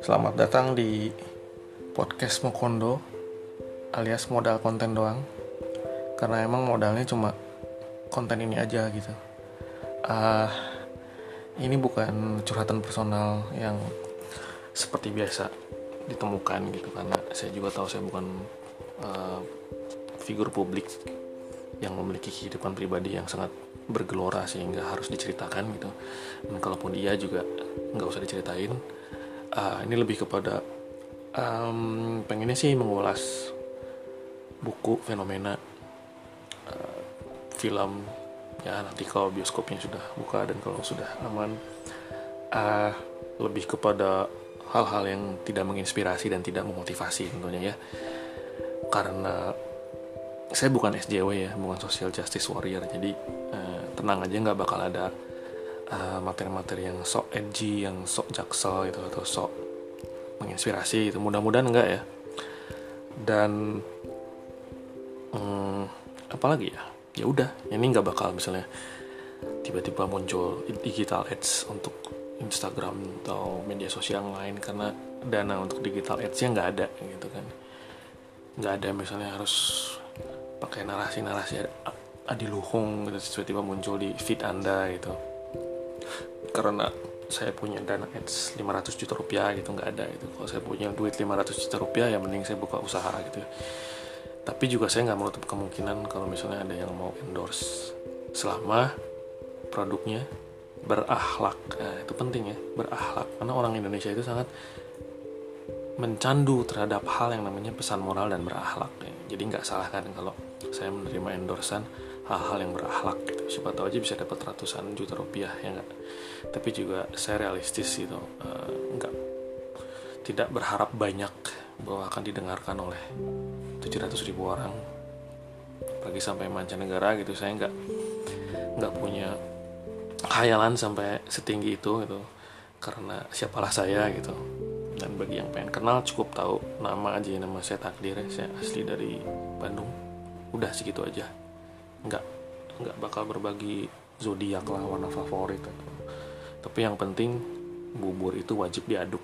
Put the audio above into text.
Selamat datang di podcast Mokondo alias modal konten doang. Karena emang modalnya cuma konten ini aja gitu. Uh, ini bukan curhatan personal yang seperti biasa ditemukan gitu karena saya juga tahu saya bukan uh, figur publik yang memiliki kehidupan pribadi yang sangat bergelora sehingga harus diceritakan gitu. Dan kalaupun iya juga nggak usah diceritain. Uh, ini lebih kepada um, pengennya sih mengulas buku fenomena uh, film ya nanti kalau bioskopnya sudah buka dan kalau sudah aman. Uh, lebih kepada hal-hal yang tidak menginspirasi dan tidak memotivasi tentunya ya. Karena saya bukan SJW ya bukan social justice warrior. Jadi uh, tenang aja nggak bakal ada materi materi-materi yang sok edgy yang sok jaksel gitu atau sok menginspirasi itu mudah-mudahan enggak ya. Dan hmm, apalagi ya? Ya udah ini nggak bakal misalnya tiba-tiba muncul digital ads untuk Instagram atau media sosial lain karena dana untuk digital ads-nya nggak ada gitu kan. Nggak ada misalnya harus pakai narasi-narasi adiluhung gitu tiba-tiba muncul di feed anda gitu. Karena saya punya dana ads 500 juta rupiah gitu nggak ada gitu. Kalau saya punya duit 500 juta rupiah ya mending saya buka usaha gitu tapi juga saya nggak menutup kemungkinan kalau misalnya ada yang mau endorse selama produknya berakhlak nah, itu penting ya berakhlak karena orang Indonesia itu sangat mencandu terhadap hal yang namanya pesan moral dan berakhlak ya. Jadi nggak salah kan kalau saya menerima endorsan hal-hal yang berakhlak gitu. Siapa tahu aja bisa dapat ratusan juta rupiah ya nggak? Tapi juga saya realistis gitu uh, nggak tidak berharap banyak bahwa akan didengarkan oleh 700 ribu orang. Pergi sampai mancanegara gitu saya nggak nggak punya khayalan sampai setinggi itu gitu. Karena siapalah saya gitu dan bagi yang pengen kenal cukup tahu nama aja nama saya takdir saya asli dari Bandung. Udah segitu aja. Nggak nggak bakal berbagi zodiak lah warna favorit tapi yang penting bubur itu wajib diaduk